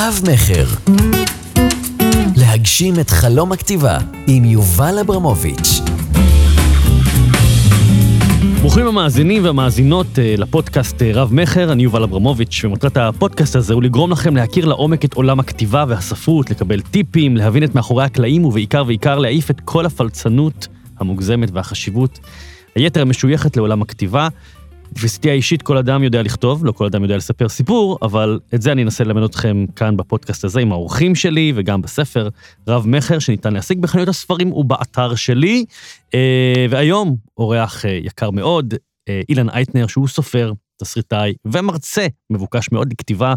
רב-מכר. להגשים את חלום הכתיבה עם יובל אברמוביץ'. ברוכים המאזינים והמאזינות אה, לפודקאסט אה, רב-מכר, אני יובל אברמוביץ', ומטרת הפודקאסט הזה הוא לגרום לכם להכיר לעומק את עולם הכתיבה והספרות, לקבל טיפים, להבין את מאחורי הקלעים, ובעיקר ועיקר להעיף את כל הפלצנות המוגזמת והחשיבות היתר המשויכת לעולם הכתיבה. בתפיסתי האישית כל אדם יודע לכתוב, לא כל אדם יודע לספר סיפור, אבל את זה אני אנסה ללמד אתכם כאן בפודקאסט הזה עם האורחים שלי וגם בספר רב-מכר שניתן להשיג בחנויות הספרים ובאתר שלי. אה, והיום אורח אה, יקר מאוד, אה, אילן אייטנר, שהוא סופר, תסריטאי ומרצה מבוקש מאוד לכתיבה.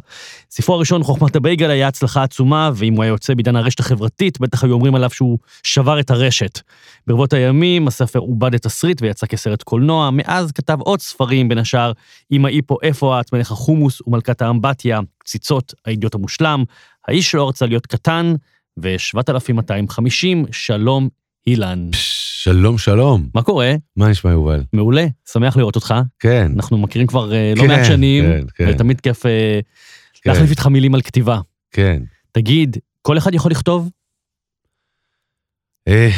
ספרו הראשון, חוכמת הבייגל, היה הצלחה עצומה, ואם הוא היה יוצא בעידן הרשת החברתית, בטח היו אומרים עליו שהוא שבר את הרשת. ברבות הימים הספר עובד לתסריט ויצא כסרט קולנוע, מאז כתב עוד ספרים, בין השאר, אמא איפו, איפה את, מלך החומוס ומלכת האמבטיה, קציצות, האידיוט המושלם, האיש שלא רצה להיות קטן, ו-7250, שלום אילן. שלום, שלום. מה קורה? מה נשמע, יובל? מעולה, שמח לראות אותך. כן. אנחנו מכירים כבר אה, לא כן, מעט שנים, כן, כן. ותמיד כיף אה, כן. להחליף איתך מילים על כתיבה. כן. תגיד, כל אחד יכול לכתוב? אה,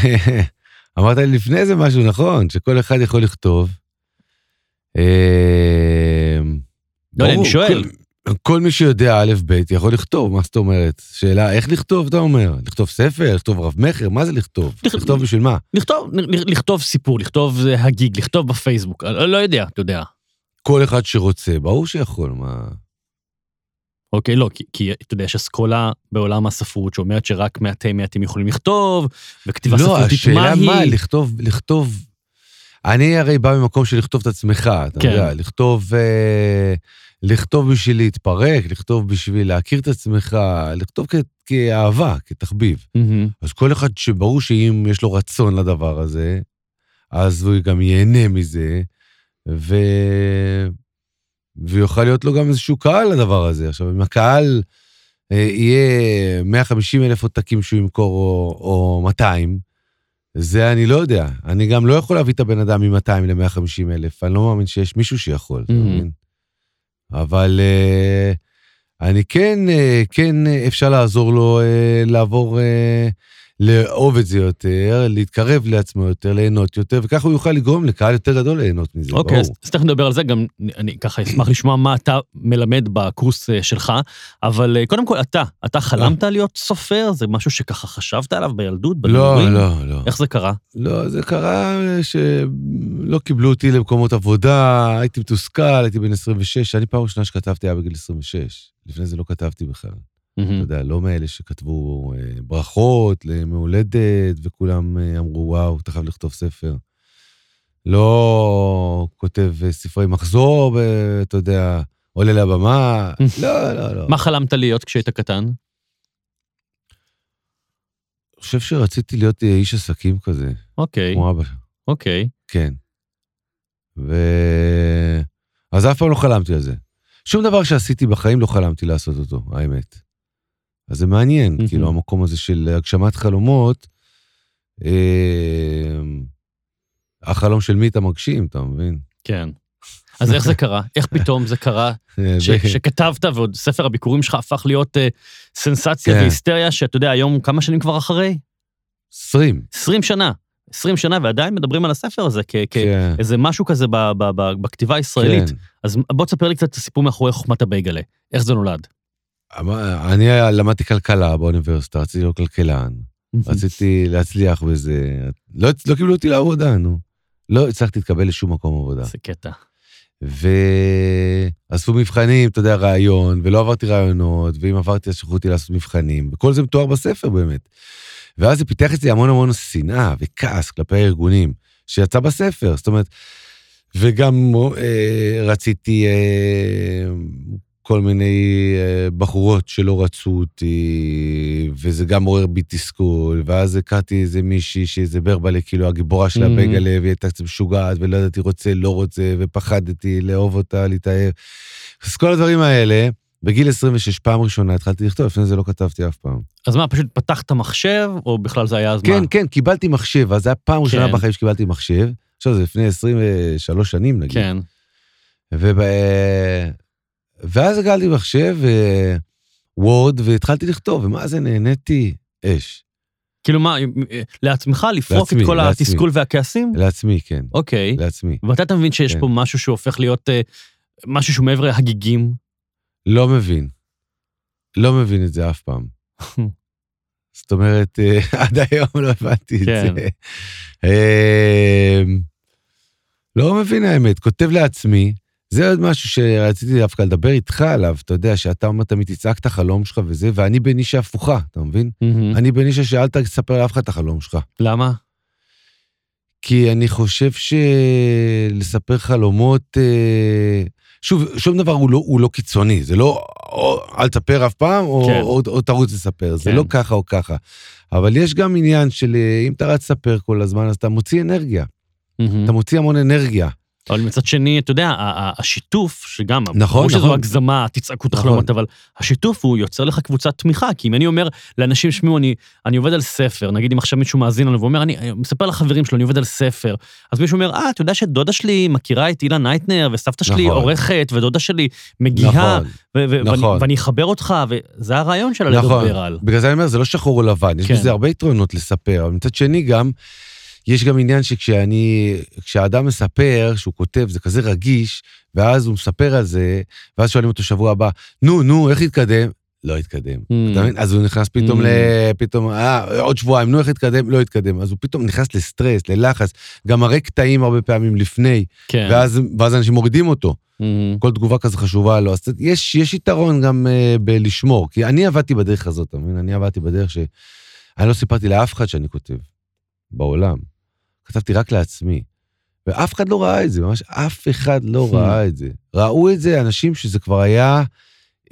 אמרת לי לפני זה משהו נכון, שכל אחד יכול לכתוב. לא אני שואל. כל- מי שיודע א', ב', יכול לכתוב, מה זאת אומרת? שאלה, איך לכתוב, אתה אומר? לכתוב ספר, לכתוב רב-מכר, מה זה לכתוב? לכ- לכתוב בשביל מה? לכתוב, לכתוב סיפור, לכתוב אה, הגיג, לכתוב בפייסבוק, אני לא יודע, אתה יודע. כל אחד שרוצה, ברור שיכול, מה... אוקיי, לא, כי, כי אתה יודע, יש אסכולה בעולם הספרות שאומרת שרק מעטי מעטים יכולים לכתוב, וכתיבה לא, ספרותית, השאלה מה היא? מה, לכתוב, לכתוב... אני הרי בא ממקום של לכתוב את עצמך, אתה כן. יודע, לכתוב, אה, לכתוב בשביל להתפרק, לכתוב בשביל להכיר את עצמך, לכתוב כ- כאהבה, כתחביב. מהמם. אז כל אחד שברור שאם יש לו רצון לדבר הזה, אז הוא גם ייהנה מזה, ו... ויוכל להיות לו גם איזשהו קהל לדבר הזה. עכשיו, אם הקהל אה, יהיה 150 אלף עותקים שהוא ימכור או, או 200, זה אני לא יודע. אני גם לא יכול להביא את הבן אדם מ-200 ל-150 אלף, אני לא מאמין שיש מישהו שיכול, אתה Mhm. מבין? אבל אה, אני כן, אה, כן אה, אפשר לעזור לו לעבור, לאהוב את זה יותר, להתקרב לעצמו יותר, ליהנות יותר, וככה הוא יוכל לגרום לקהל יותר גדול ליהנות מזה, אוקיי, אז ברור. אז תכף נדבר על זה, גם אני ככה אשמח לשמוע מה אתה מלמד בקורס אה, שלך, אבל אה, קודם כל אתה, אתה חלמת להיות סופר? זה משהו שככה חשבת עליו בילדות, לא? לא, לא. איך זה קרה? לא, זה קרה שלא קיבלו אותי למקומות עבודה, הייתי מתוסכל, הייתי בן 26, אני פעם ראשונה שכתבתי היה בגיל 26. לפני זה לא כתבתי בכלל. אתה יודע, לא מאלה שכתבו אה, ברכות לימי הולדת, וכולם אה, אמרו, וואו, אתה חייב לכתוב ספר. לא כותב אה, ספרי מחזור, אתה יודע, עולה לבמה, לא, לא, לא. מה חלמת להיות כשהיית קטן? אני חושב שרציתי להיות איש עסקים כזה, אוקיי, כמו אבא. אוקיי. כן. ו... אז אף פעם לא חלמתי על זה. שום דבר שעשיתי בחיים לא חלמתי לעשות אותו, האמת. אז זה מעניין, מהמם. כאילו, המקום הזה של הגשמת חלומות, אה... החלום של מי אתה מגשים, אתה מבין? כן. אז איך זה קרה? איך פתאום זה קרה אה, ש- שכתבת ועוד ספר הביקורים שלך הפך להיות אה, סנסציה כן. והיסטריה, שאתה יודע, היום כמה שנים כבר אחרי? 20. 20 שנה. 20 שנה, ועדיין מדברים על הספר הזה כ- כן. כאיזה משהו כזה ב- ב- ב- בכתיבה הישראלית. כן. אז בוא תספר לי קצת את הסיפור מאחורי חוכמת הבייגלה. איך זה נולד? אמר- אני למדתי כלכלה באוניברסיטה, רציתי להיות כלכלן. רציתי להצליח בזה. לא, לא קיבלו אותי לעבודה, נו. לא הצלחתי להתקבל לשום מקום עבודה. זה קטע. ועשו מבחנים, אתה יודע, ראיון, ולא עברתי ראיונות, ואם עברתי אז שלחו אותי לעשות מבחנים, וכל זה מתואר בספר באמת. ואז זה פיתח אצלי המון המון שנאה וכעס כלפי הארגונים, שיצא בספר, זאת אומרת, וגם אה, רציתי אה, כל מיני אה, בחורות שלא רצו אותי, וזה גם עורר בי תסכול, ואז הכרתי איזה מישהי שאיזה ברבלה, כאילו הגיבורה של Mhm. הבייגלה, והיא הייתה קצת משוגעת, ולא ידעתי רוצה, לא רוצה, ופחדתי לאהוב אותה, להתאהב. אז כל הדברים האלה, בגיל 26, פעם ראשונה התחלתי לכתוב, לפני זה לא כתבתי אף פעם. אז מה, פשוט פתחת מחשב, או בכלל זה היה אז כן? כן, קיבלתי מחשב, אז זו הייתה פעם ראשונה כן. בחיים שקיבלתי מחשב. עכשיו זה לפני 23 שנים נגיד. כן. וב... ואז הגעתי מחשב, ו... וורד, והתחלתי לכתוב, ומה זה נהניתי? אש. כאילו מה, אה, לעצמך לפרוק לעצמי, את כל לעצמי. התסכול והכעסים? לעצמי, כן, אוקיי. לעצמי. ומתי אתה מבין שיש כן. פה משהו שהופך להיות אה, משהו שהוא מעבר להגיגים? לא מבין. לא מבין את זה אף פעם. זאת אומרת, אה, עד היום לא הבנתי את כן. זה. אה, לא מבין האמת, כותב לעצמי, זה עוד משהו שרציתי דווקא לדבר איתך עליו, אתה יודע, שאתה אומר תמיד תצעק את החלום שלך וזה, ואני בנישה הפוכה, אתה מבין? מהמם. אני בנישה שאל תספר לאף אחד את החלום שלך. למה? כי אני חושב שלספר חלומות, אה, שוב, שום דבר הוא לא, הוא לא קיצוני, זה לא או, אל תספר אף פעם, או, כן. או, או תרוץ לספר, זה כן. לא ככה או ככה. אבל יש גם עניין של אה, אם אתה רץ לספר כל הזמן, אז אתה מוציא אנרגיה, מהמם. אתה מוציא המון אנרגיה. אבל מצד שני, אתה יודע, השיתוף, שגם, נכון, ברור שזו נכון. הגזמה, תצעקו את נכון. אבל השיתוף הוא יוצר לך קבוצת תמיכה, כי אם אני אומר לאנשים, שמעו, אני, אני עובד על ספר, נגיד אם עכשיו מישהו מאזין לנו ואומר, אני, אני מספר לחברים שלו, אני עובד על ספר, אז מישהו אומר, אה, אתה יודע שדודה שלי מכירה את אילן הייטנר, וסבתא שלי נכון. עורכת, ודודה שלי מגיהה, נכון, ו- ו- נכון. ואני, ואני אחבר אותך, וזה הרעיון שלה נכון. לדבר על. בגלל זה אני אומר, זה לא שחור או לבן, יש כן. בזה הרבה יתרונות לספר, אבל מצד שני גם, יש גם עניין שכשאני, כשהאדם מספר, שהוא כותב, זה כזה רגיש, ואז הוא מספר על זה, ואז שואלים אותו שבוע הבא, נו, נו, איך התקדם? לא התקדם. אתה מבין? אז הוא נכנס פתאום Mm. ל... פתאום, אה, עוד שבועיים, נו, איך התקדם? לא התקדם. אז הוא פתאום נכנס לסטרס, ללחץ, גם מראה קטעים הרבה פעמים לפני, כן. ואז, ואז אנשים מורידים אותו. מהמם. כל תגובה כזו חשובה לו. אז יש, יש יתרון גם uh, בלשמור, כי אני עבדתי בדרך הזאת, אתה מבין? אני עבדתי בדרך ש... אני לא סיפרתי לאף אחד שאני כותב, בעולם. כתבתי רק לעצמי. ואף אחד לא ראה את זה, ממש אף אחד לא Hmm. ראה את זה. ראו את זה אנשים שזה כבר היה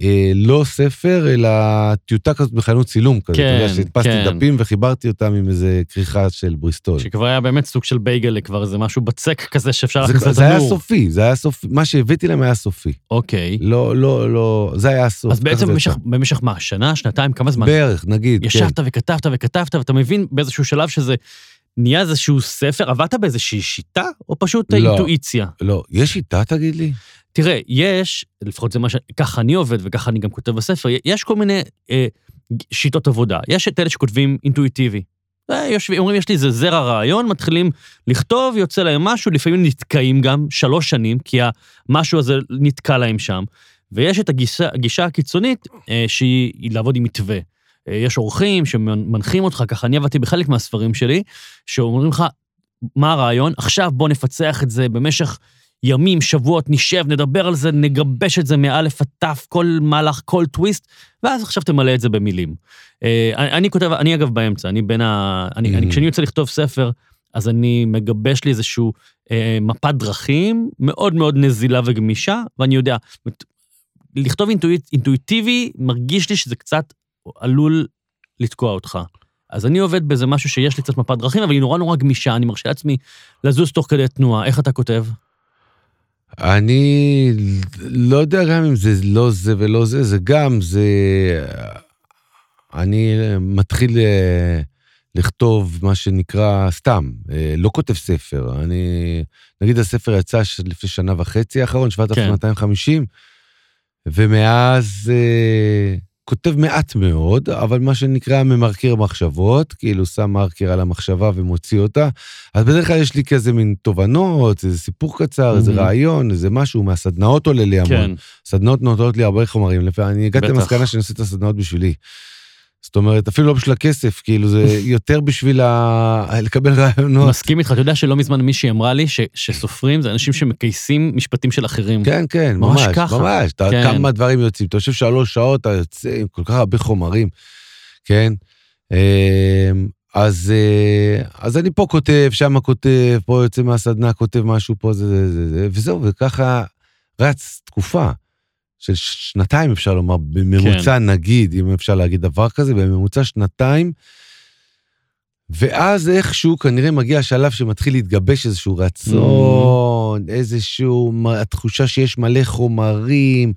אה, לא ספר, אלא טיוטה כזאת בחנות צילום כזה. כן, אתה יודע, שהדפסתי כן. דפים וחיברתי אותם עם איזה כריכה של בריסטול. שכבר היה באמת סוג של בייגלה, כבר איזה משהו בצק כזה שאפשר להכניס זה היה לתנור. סופי, זה היה סופי, מה שהבאתי להם היה סופי. אוקיי. לא, לא, לא, זה היה הסוף. אז בעצם במשך. במשך מה, שנה, שנתיים, כמה זמן? בערך, נגיד, כן. ישבת וכתבת וכתבת, ואתה מבין באיזשהו שלב שזה נהיה איזשהו ספר, עבדת באיזושהי שיטה, או פשוט לא. אינטואיציה? לא, יש שיטה, תגיד לי? תראה, יש, לפחות זה מה ש... ככה אני עובד וככה אני גם כותב בספר, יש כל מיני אה, שיטות עבודה. יש את אלה שכותבים אינטואיטיבי. אה, יושבים, אומרים, יש לי איזה זרע רעיון, מתחילים לכתוב, יוצא להם משהו, לפעמים נתקעים גם שלוש שנים, כי המשהו הזה נתקע להם שם. ויש את הגישה, הגישה הקיצונית, אה, שהיא היא לעבוד עם מתווה. אה, יש אורחים שמנחים אותך, ככה אני עבדתי בחלק מהספרים שלי, שאומרים לך, מה הרעיון? עכשיו בוא נפצח את זה במשך ימים, שבועות, נשב, נדבר על זה, נגבש את זה מאלף עד תף, כל מהלך, כל טוויסט, ואז עכשיו תמלא את זה במילים. אה, אני, אני כותב, אני אגב באמצע, אני בין ה... אני, אני, Mm. כשאני יוצא לכתוב ספר, אז אני מגבש לי איזשהו אה, מפת דרכים מאוד מאוד נזילה וגמישה, ואני יודע, לכתוב אינטואיט, אינטואיטיבי, מרגיש לי שזה קצת עלול לתקוע אותך. אז אני עובד באיזה משהו שיש לי קצת מפת דרכים, אבל היא נורא נורא גמישה, אני מרשה לעצמי לזוז תוך כדי תנועה. איך אתה כותב? אני לא יודע גם אם זה לא זה ולא זה, זה גם, זה... אני מתחיל אה, לכתוב מה שנקרא סתם, אה, לא כותב ספר. אני, נגיד הספר יצא לפני שנה וחצי האחרון, 7250, ומאז אה, כותב מעט מאוד, אבל מה שנקרא ממרקר מחשבות, כאילו שם מרקר על המחשבה ומוציא אותה. אז בדרך כלל יש לי כזה מין תובנות, איזה סיפור קצר, איזה. רעיון, איזה משהו, מהסדנאות עולה לי המון. כן. סדנאות נותנות לי הרבה חומרים, לפעמים אני הגעתי. למסקנה שאני עושה את הסדנאות בשבילי. זאת אומרת, אפילו לא בשביל הכסף, כאילו זה יותר בשביל ה... לקבל רעיונות. מסכים איתך, אתה יודע שלא מזמן מישהי אמרה לי ש, שסופרים זה אנשים שמקייסים משפטים של אחרים. כן, כן, ממש ממש, ככה. ממש. אתה- כן. כמה דברים יוצאים. אתה יושב שלוש שעות, אתה יוצא עם כל כך הרבה חומרים, כן? אמ, אז, אה, אז אני פה כותב, שם כותב, פה יוצא מהסדנה, כותב משהו, פה זה, זה, זה, זה, וזהו, וככה רץ תקופה של שנתיים, אפשר לומר, בממוצע כן. נגיד, אם אפשר להגיד דבר כזה, בממוצע שנתיים, ואז איכשהו כנראה מגיע השלב שמתחיל להתגבש איזשהו רצון, איזשהו, מ- התחושה שיש מלא חומרים,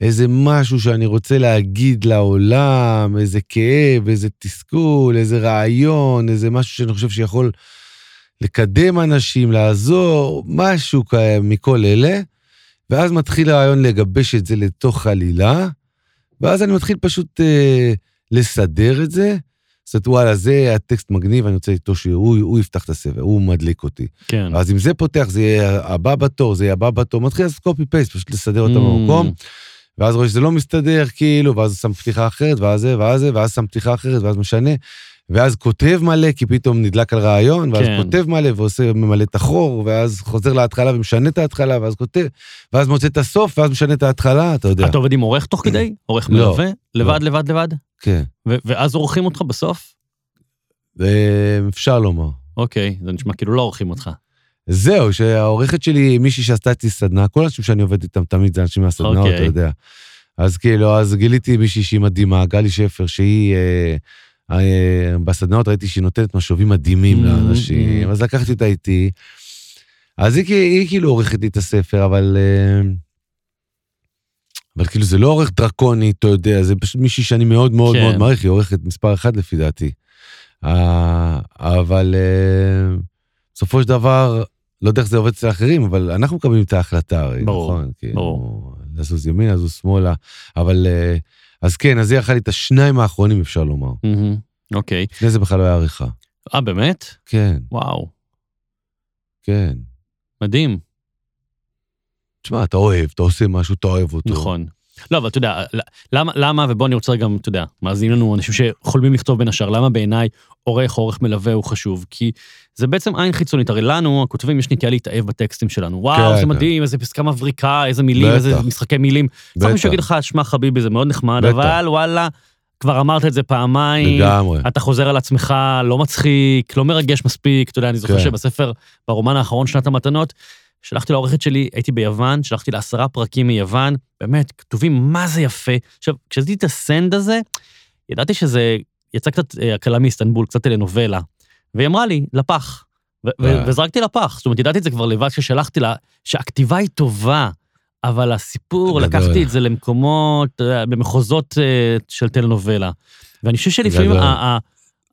איזה משהו שאני רוצה להגיד לעולם, איזה כאב, איזה תסכול, איזה רעיון, איזה משהו שאני חושב שיכול לקדם אנשים, לעזור, משהו כ- מכל אלה, ואז מתחיל הרעיון לגבש את זה לתוך עלילה, ואז אני מתחיל פשוט אה, לסדר את זה. זאת וואלה, זה הטקסט מגניב, אני רוצה איתו שהוא הוא יפתח את הספר, הוא מדליק אותי. כן. אז אם זה פותח, זה יהיה הבא בתור, זה יהיה הבא בתור, מתחיל לעשות קופי פייסט, פשוט לסדר אותם Mm. במקום, ואז רואה שזה לא מסתדר, כאילו, ואז שם פתיחה אחרת, ואז זה, ואז זה, ואז שם פתיחה אחרת, ואז משנה, ואז כותב מלא, כי פתאום נדלק על רעיון, ואז כן. כותב מלא, ועושה, ממלא את החור, ואז חוזר להתחלה ומשנה את ההתחלה, ואז כותב, ואז מוצא את הסוף, ואז משנה את ההתחלה, אתה יודע. אתה עובד עם עורך תוך כדי? עורך לא. מלווה? לבד, לבד, לבד? כן, ואז עורכים אותך בסוף? אה, אפשר לומר. אוקיי, זה נשמע כאילו לא עורכים אותך. זהו, שהעורכת שלי מישהי שעשתה איתי סדנה, כל האנשים שאני עובד איתם תמיד זה אנשים מהסדנאות, אוקיי. אתה יודע. אז כאילו, אז גיליתי מישהי שהיא מדהימה, גלי שפר, שהיא... אה, בסדנאות ראיתי שהיא נותנת משובים מדהימים Mm, לאנשים, mm. אז לקחתי אותה איתי. אז היא, היא, היא כאילו עורכת לי את הספר, אבל... אה, אבל כאילו זה לא עורך דרקוני, אתה יודע, זה פשוט מישהי שאני מאוד מאוד כן. מאוד מעריך, היא עורכת מספר אחת לפי דעתי. אה, אבל אה, בסופו של דבר, לא יודע איך זה עובד אצל אחרים, אבל אנחנו מקבלים את ההחלטה, ברור, נכון? כאילו, ברור. לזוז ימינה, לזוז שמאלה, אבל... אה, אז כן, אז היא אכל לי את השניים האחרונים, אפשר לומר. אוקיי. לפני זה בכלל לא היה עריכה. אה, באמת? כן, וואו, כן. מדהים. תשמע, אתה אוהב, אתה עושה משהו, אתה אוהב אותו. נכון. לא, אבל אתה יודע, למה, למה, ובוא אני רוצה גם, אתה יודע, מאזינים לנו אנשים שחולמים לכתוב בין השאר, למה בעיניי עורך או עורך מלווה הוא חשוב? כי זה בעצם עין חיצונית, הרי לנו, הכותבים, יש נטייה להתאהב בטקסטים שלנו. וואו, כן, זה כן. מדהים, איזה פסקה מבריקה, איזה מילים, בטח. איזה משחקי מילים. צריך בטח. מישהו יגיד לך, שמע חביבי, זה מאוד נחמד, בטח. אבל וואלה, כבר אמרת את זה פעמיים, לגמרי. אתה חוזר על עצמך, לא מצחיק, לא מרגש מספיק, אתה יודע, אני זוכר כן. שבספר, ברומן האחרון, שנת המתנות, שלחתי לעורכת שלי, הייתי ביוון, שלחתי לה עשרה פרקים מיוון, באמת, כתובים מה זה יפה. עכשיו, כשעשיתי את הסנד הזה, ידעתי שזה, יצא קצת אה, הקלה מאיסטנבול, קצת טלנובלה, והיא אמרה לי, לפח. ו- אה. וזרקתי לפח, זאת אומרת, ידעתי את זה כבר לבד כששלחתי לה, שהכתיבה היא טובה, אבל הסיפור. לקחתי את זה למקומות, יודע, במחוזות אה, של טלנובלה. ואני חושב שלפעמים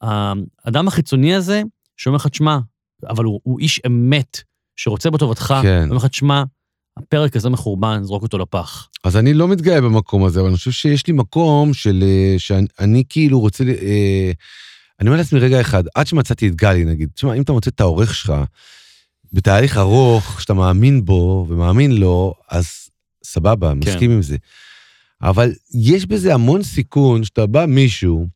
האדם החיצוני הזה, שאומר לך, תשמע, אבל הוא, הוא איש אמת, שרוצה בטובתך, כן. אומר לך, תשמע, הפרק הזה מחורבן, זרוק אותו לפח. אז אני לא מתגאה במקום הזה, אבל אני חושב שיש לי מקום של... אה, שאני אני כאילו רוצה... אה, אני אומר לעצמי רגע אחד, עד שמצאתי את גלי נגיד, תשמע, אם אתה מוצא את העורך שלך בתהליך ארוך, שאתה מאמין בו ומאמין לו, אז סבבה, כן. מסכים עם זה. אבל יש בזה המון סיכון שאתה בא מישהו,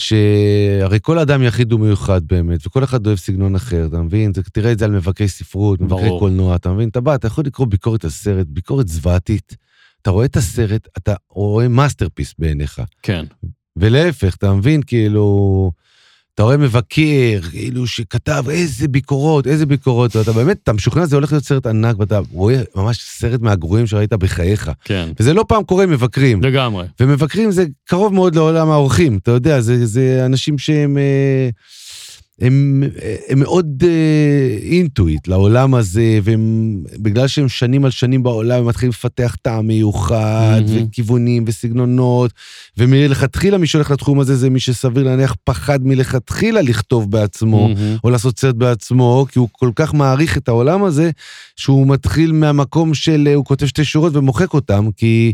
שהרי כל אדם יחיד ומיוחד באמת, וכל אחד אוהב סגנון אחר, אתה מבין? זה- תראה את זה על מבקרי ספרות, מבקרי ברור. קולנוע, אתה מבין? אתה בא, אתה יכול לקרוא ביקורת על סרט, ביקורת זוועתית. אתה רואה את הסרט, אתה רואה masterpiece בעיניך. כן. ולהפך, אתה מבין? כאילו, אתה רואה מבקר, כאילו, שכתב איזה ביקורות, איזה ביקורות, ואתה באמת, אתה משוכנע שזה הולך להיות סרט ענק, ואתה רואה ממש סרט מהגרועים שראית בחייך. כן. וזה לא פעם קורה עם מבקרים. לגמרי. ומבקרים זה קרוב מאוד לעולם האורחים, אתה יודע, זה, זה אנשים שהם אה, הם, הם מאוד אה, אינטואיט לעולם הזה, והם, בגלל שהם שנים על שנים בעולם, הם מתחילים לפתח טעם מיוחד, מהמם. וכיוונים וסגנונות, ומלכתחילה מי שהולך לתחום הזה זה מי שסביר להניח פחד מלכתחילה לכתוב בעצמו. מהמם. או לעשות סרט בעצמו, כי הוא כל כך מעריך את העולם הזה, שהוא מתחיל מהמקום של, אה, הוא כותב שתי שורות ומוחק אותם, כי,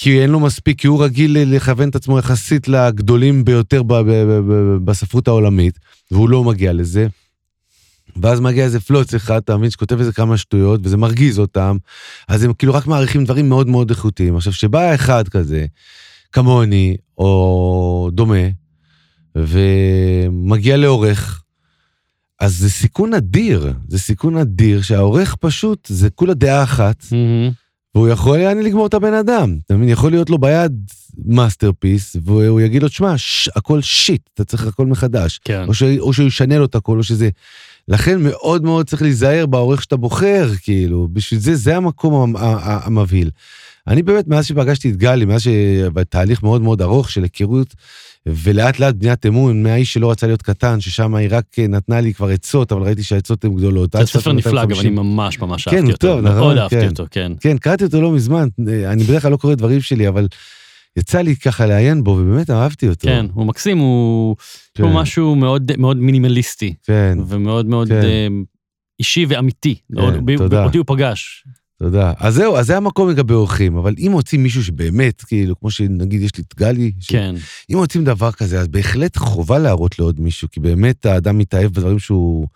כי אין לו מספיק, כי הוא רגיל לכוון את עצמו יחסית לגדולים ביותר ב, ב, ב, בספרות העולמית, והוא לא מגיע לזה. ואז מגיע איזה פלוץ אחד, אתה מבין, שכותב איזה כמה שטויות, וזה מרגיז אותם, אז הם כאילו רק מעריכים דברים מאוד מאוד איכותיים. עכשיו, שבא אחד כזה, כמוני, או דומה, ומגיע לעורך, אז זה סיכון אדיר, זה סיכון אדיר שהעורך פשוט, זה כולה דעה אחת, מהמם. והוא יכול יעני לגמור את הבן אדם. אתה מבין? יכול להיות לו ביד masterpiece, והוא יגיד לו, תשמע, ש- הכל shit, אתה צריך הכל מחדש. כן. או, ש... או שהוא ישנה לו את הכל, או שזה... לכן מאוד מאוד צריך להיזהר בעורך שאתה בוחר, כאילו, בשביל זה, זה המקום המ- המבהיל. אני באמת, מאז שפגשתי את גלי, מאז שבתהליך מאוד מאוד ארוך של היכרות, ולאט לאט בניית אמון, מהאיש שלא רצה להיות קטן, ששם היא רק נתנה לי כבר עצות, אבל ראיתי שהעצות הן גדולות. זה ספר נפלא, אגב, 250. אני ממש ממש כן, אהבתי הוא אותו. טוב, נכון, אהבתי כן. אותו, כן. כן, קראתי אותו לא מזמן, אני בדרך כלל לא קורא דברים שלי, אבל יצא לי ככה לעיין בו, ובאמת אהבתי אותו. כן, הוא מקסים, הוא כן, הוא משהו מאוד מאוד מינימליסטי, כן, ומאוד מאוד כן. אה, אישי ואמיתי. תודה. אותי הוא פגש. תודה. אז זהו, אז זה המקום לגבי אורחים, אבל אם מוצאים מישהו שבאמת, כאילו, כמו שנגיד יש לי את גלי, ש- כן. אם מוצאים דבר כזה, אז בהחלט חובה להראות לעוד מישהו, כי באמת האדם מתאהב בדברים שהוא...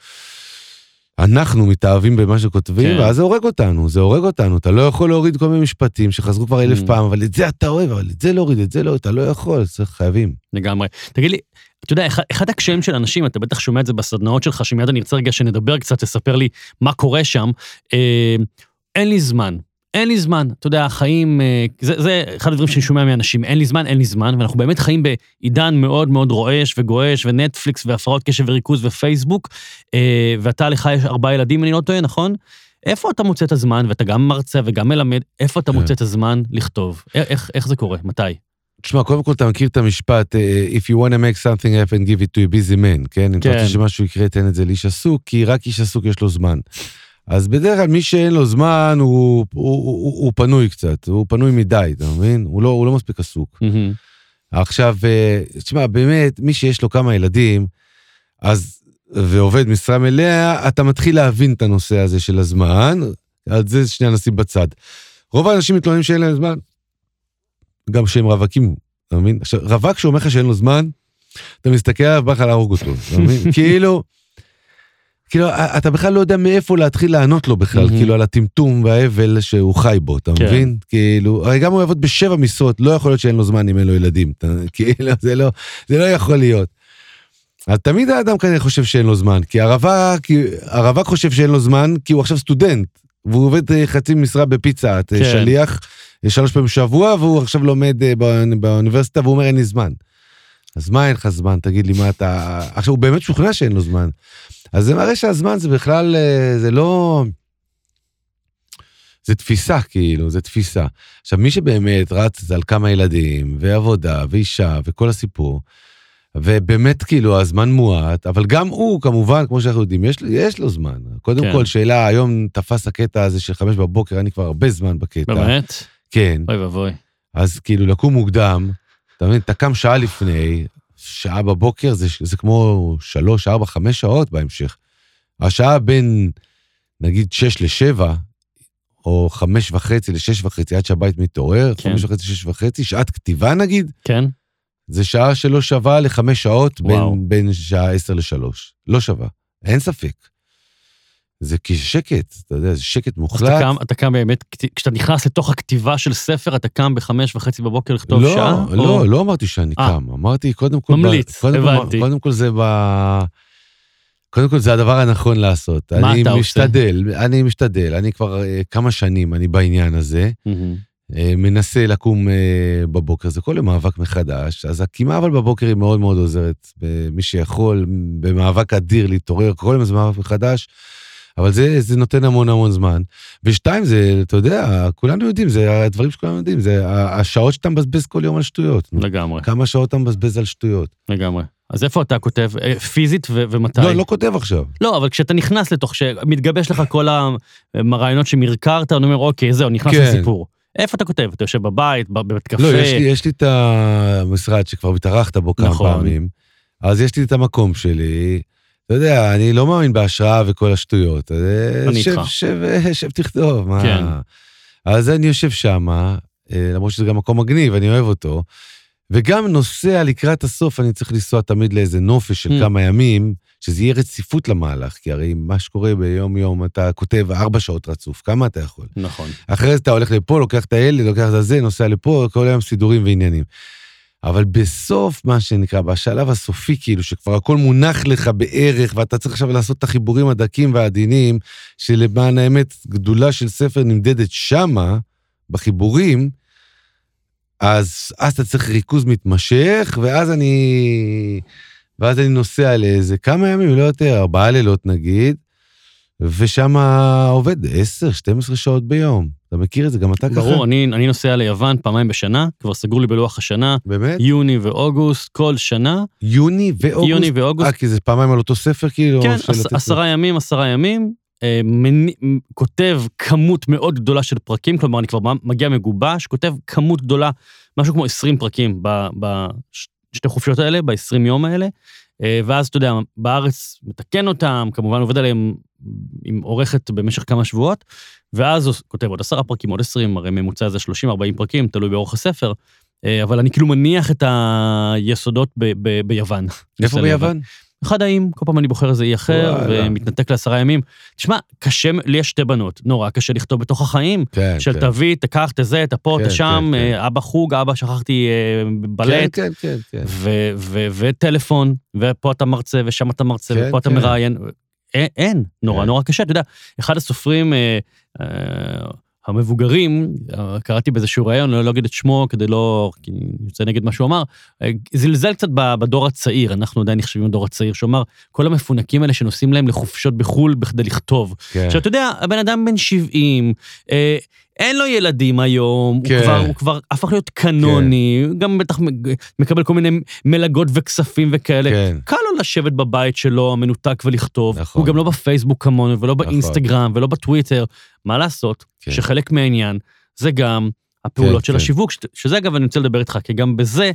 אנחנו מתאהבים במה שכותבים, כן. ואז זה הורג אותנו, זה הורג אותנו. אתה לא יכול להוריד כל מיני משפטים שחזרו כבר אלף Mm. פעם, אבל את זה אתה אוהב, אבל את זה להוריד, את זה לא, אתה לא יכול, צריך, חייבים. לגמרי. תגיד לי, אתה יודע, אחד, אחד הקשיים של אנשים, אתה בטח שומע את זה בסדנאות שלך, שמיד אני ארצה רגע שנדבר קצת, תספר לי מה קורה שם. אה, אין לי זמן. אין לי זמן, אתה יודע, החיים, אה, זה, זה אחד הדברים שאני שומע מאנשים, אין לי זמן, אין לי זמן, ואנחנו באמת חיים בעידן מאוד מאוד רועש וגועש, ונטפליקס והפרעות קשב וריכוז ופייסבוק, אה, ואתה, לך יש ארבעה ילדים, אני לא טועה, נכון? איפה אתה מוצא את הזמן, ואתה גם מרצה וגם מלמד, איפה אתה כן. מוצא את הזמן לכתוב? איך, איך זה קורה? מתי? תשמע, קודם כל אתה מכיר את המשפט, אה, If you want to make something happen, give it to a busy man, כן? אם אתה כן. רוצה שמשהו יקרה, תן את זה לאיש עסוק, כי רק איש עסוק יש לו זמן. אז בדרך כלל מי שאין לו זמן, הוא, הוא, הוא, הוא פנוי קצת, הוא פנוי מדי, אתה מבין? הוא לא, הוא לא מספיק עסוק. מהמם. עכשיו, אה, תשמע, באמת, מי שיש לו כמה ילדים, אז, ועובד משרה מלאה, אתה מתחיל להבין את הנושא הזה של הזמן, על זה שנייה נשים בצד. רוב האנשים מתלוננים שאין להם זמן, גם שהם רווקים, אתה מבין? עכשיו, רווק שאומר לך שאין לו זמן, אתה מסתכל עליו, בא לך להרוג אותו, אתה מבין? כאילו, כאילו, אתה בכלל לא יודע מאיפה להתחיל לענות לו בכלל, מהמם. כאילו, על הטמטום וההבל שהוא חי בו, אתה כן. מבין? כאילו, הרי גם הוא יעבוד בשבע משרות, לא יכול להיות שאין לו זמן אם אין לו ילדים. אתה- כאילו, זה לא, זה לא יכול להיות. אז תמיד האדם כנראה חושב שאין לו זמן, כי הרווק, הרווק חושב שאין לו זמן, כי הוא עכשיו סטודנט, והוא עובד אה, חצי משרה בפיצה, אה, כן. שליח, אה, שלוש פעמים בשבוע, והוא עכשיו לומד באוני- באוניברסיטה, והוא אומר אין לי זמן. אז מה אין לך זמן? תגיד לי, מה אתה... עכשיו, הוא באמת משוכנע שאין לו זמן. אז זה מראה שהזמן זה בכלל, אה, זה לא... זה תפיסה, כאילו, זה תפיסה. עכשיו, מי שבאמת רץ על כמה ילדים, ועבודה, ואישה, וכל הסיפור, ובאמת, כאילו, הזמן מועט, אבל גם הוא, כמובן, כמו שאנחנו יודעים, יש, יש לו זמן. קודם כן. כל, שאלה, היום תפס הקטע הזה של חמש בבוקר, אני כבר הרבה זמן בקטע. באמת? כן. אוי ואבוי. אז כאילו, לקום מוקדם, אתה מבין, אתה קם שעה לפני, שעה בבוקר, זה, זה כמו שלוש, ארבע, חמש שעות בהמשך. השעה בין, נגיד, שש לשבע, או חמש וחצי לשש וחצי, עד שהבית מתעורר, כן. חמש וחצי, שש וחצי, שעת כתיבה נגיד, כן? זה שעה שלא שווה לחמש שעות וואו. בין, בין שעה עשר לשלוש. לא שווה, אין ספק. זה כי שקט, אתה יודע, זה שקט אז אתה מוחלט. קם, אתה קם באמת, כשאתה נכנס לתוך הכתיבה של ספר, אתה קם בחמש וחצי בבוקר לכתוב לא, שעה? לא, או- לא אמרתי שאני אה. קם, אמרתי קודם כל... ב- ממליץ, קודם כל- הבנתי. קודם כל זה ב... קודם כל זה הדבר הנכון לעשות. מה אני אתה עושה? משתדל, אני משתדל, אני כבר אה, כמה שנים, אני בעניין הזה. אה, מנסה לקום בבוקר, זה כל יום מאבק מחדש, אז הקימה אבל בבוקר היא מאוד מאוד עוזרת, מי שיכול, במאבק אדיר להתעורר, כל יום זה מאבק מחדש. אבל זה, זה נותן המון המון זמן. ושתיים, זה, אתה יודע, כולנו יודעים, זה הדברים שכולנו יודעים, זה השעות שאתה מבזבז כל יום על שטויות. לגמרי, כמה שעות אתה מבזבז על שטויות. לגמרי. אז איפה אתה כותב? אה, פיזית ו- ומתי? לא, לא כותב עכשיו. לא, אבל כשאתה נכנס לתוך, שמתגבש לך כל הרעיונות שמרקרת, אני אומר, אוקיי, זהו, נכנס כן. לסיפור. איפה אתה כותב? אתה יושב בבית, בבית קפה? לא, יש לי, יש לי את המשרד שכבר התארחת בו כמה נכון. פעמים, אז יש לי את המקום שלי. אתה יודע, אני לא מאמין בהשראה וכל השטויות. אה, אני שב, איתך. שב, אה, שב, תכתוב, מה... כן. אז אני יושב שם, למרות שזה גם מקום מגניב, אני אוהב אותו, וגם נוסע לקראת הסוף, אני צריך לנסוע תמיד לאיזה נופש של Mm. כמה ימים, שזה יהיה רציפות למהלך, כי הרי מה שקורה ביום-יום, אתה כותב ארבע שעות רצוף, כמה אתה יכול? נכון. אחרי זה אתה הולך לפה, לוקח את הילד, לוקח את הזה, נוסע לפה, כל היום סידורים ועניינים. אבל בסוף, מה שנקרא, בשלב הסופי, כאילו, שכבר הכל מונח לך בערך, ואתה צריך עכשיו לעשות את החיבורים הדקים והעדינים, שלמען האמת, גדולה של ספר נמדדת שמה, בחיבורים, אז, אז אתה צריך ריכוז מתמשך, ואז אני... ואז אני נוסע לאיזה כמה ימים, לא יותר, ארבעה לילות נגיד, ושם עובד 10-12 שעות ביום. אתה מכיר את זה? גם אתה ככה? ברור, אני, אני נוסע ליוון פעמיים בשנה, כבר סגור לי בלוח השנה, באמת? יוני ואוגוסט, כל שנה, יוני ואוגוסט? יוני ואוגוסט, אה, כי זה פעמיים על אותו ספר כאילו? כן, עש, עשרה ימים, עשרה ימים, אה, מני, כותב כמות מאוד גדולה של פרקים, כלומר, אני כבר מגיע מגובש, כותב כמות גדולה, משהו כמו 20 פרקים בשתי חופשות האלה, ב-20 יום האלה, אה, ואז, אתה יודע, בארץ מתקן אותם, כמובן עובד עליהם עם עורכת במשך כמה שבועות, ואז הוא כותב עוד עשרה פרקים, עוד עשרים, הרי ממוצע זה 30-40 פרקים, תלוי באורך הספר, אה, אבל אני כאילו מניח את היסודות ב- ב- ביוון. איפה ביוון? אחד האיים, כל פעם אני בוחר איזה אי אחר. ומתנתק לעשרה ימים. תשמע, קשה, לי יש שתי בנות, נורא קשה לכתוב בתוך החיים, כן, של כן. תביא, תקח, תזה, תפה, כן, תשם, כן, כן. אה, אבא חוג, אבא שכחתי אה, כן, בלט, כן, כן, כן. ו- ו- וטלפון, ופה אתה מרצה, ושם אתה מרצה, כן, ופה אתה כן. מראיין. אין, אין, נורא כן. נורא קשה. אתה יודע, אחד הסופרים אה, אה, המבוגרים, אה, קראתי באיזשהו ראיון, אני לא אגיד את שמו כדי לא, כי אני יוצא נגד מה שהוא אמר, אה, זלזל קצת בדור הצעיר, אנחנו עדיין נחשבים לדור הצעיר, שהוא אמר, כל המפונקים האלה שנוסעים להם לחופשות בחו"ל בכדי לכתוב. כן. עכשיו, אתה יודע, הבן אדם בן 70, אה, אין לו ילדים היום, כן. הוא, כבר, הוא כבר הפך להיות קנוני, גם בטח מקבל כל מיני מלגות וכספים וכאלה. כן. קל לו לשבת בבית שלו, המנותק, ולכתוב. נכון. הוא גם לא בפייסבוק כמונו, ולא נכון. באינסטגרם, ולא בטוויטר. מה לעשות? כן. שחלק מהעניין זה גם הפעולות כן, של כן. השיווק, ש- שזה אגב, אני רוצה לדבר איתך, כי גם בזה,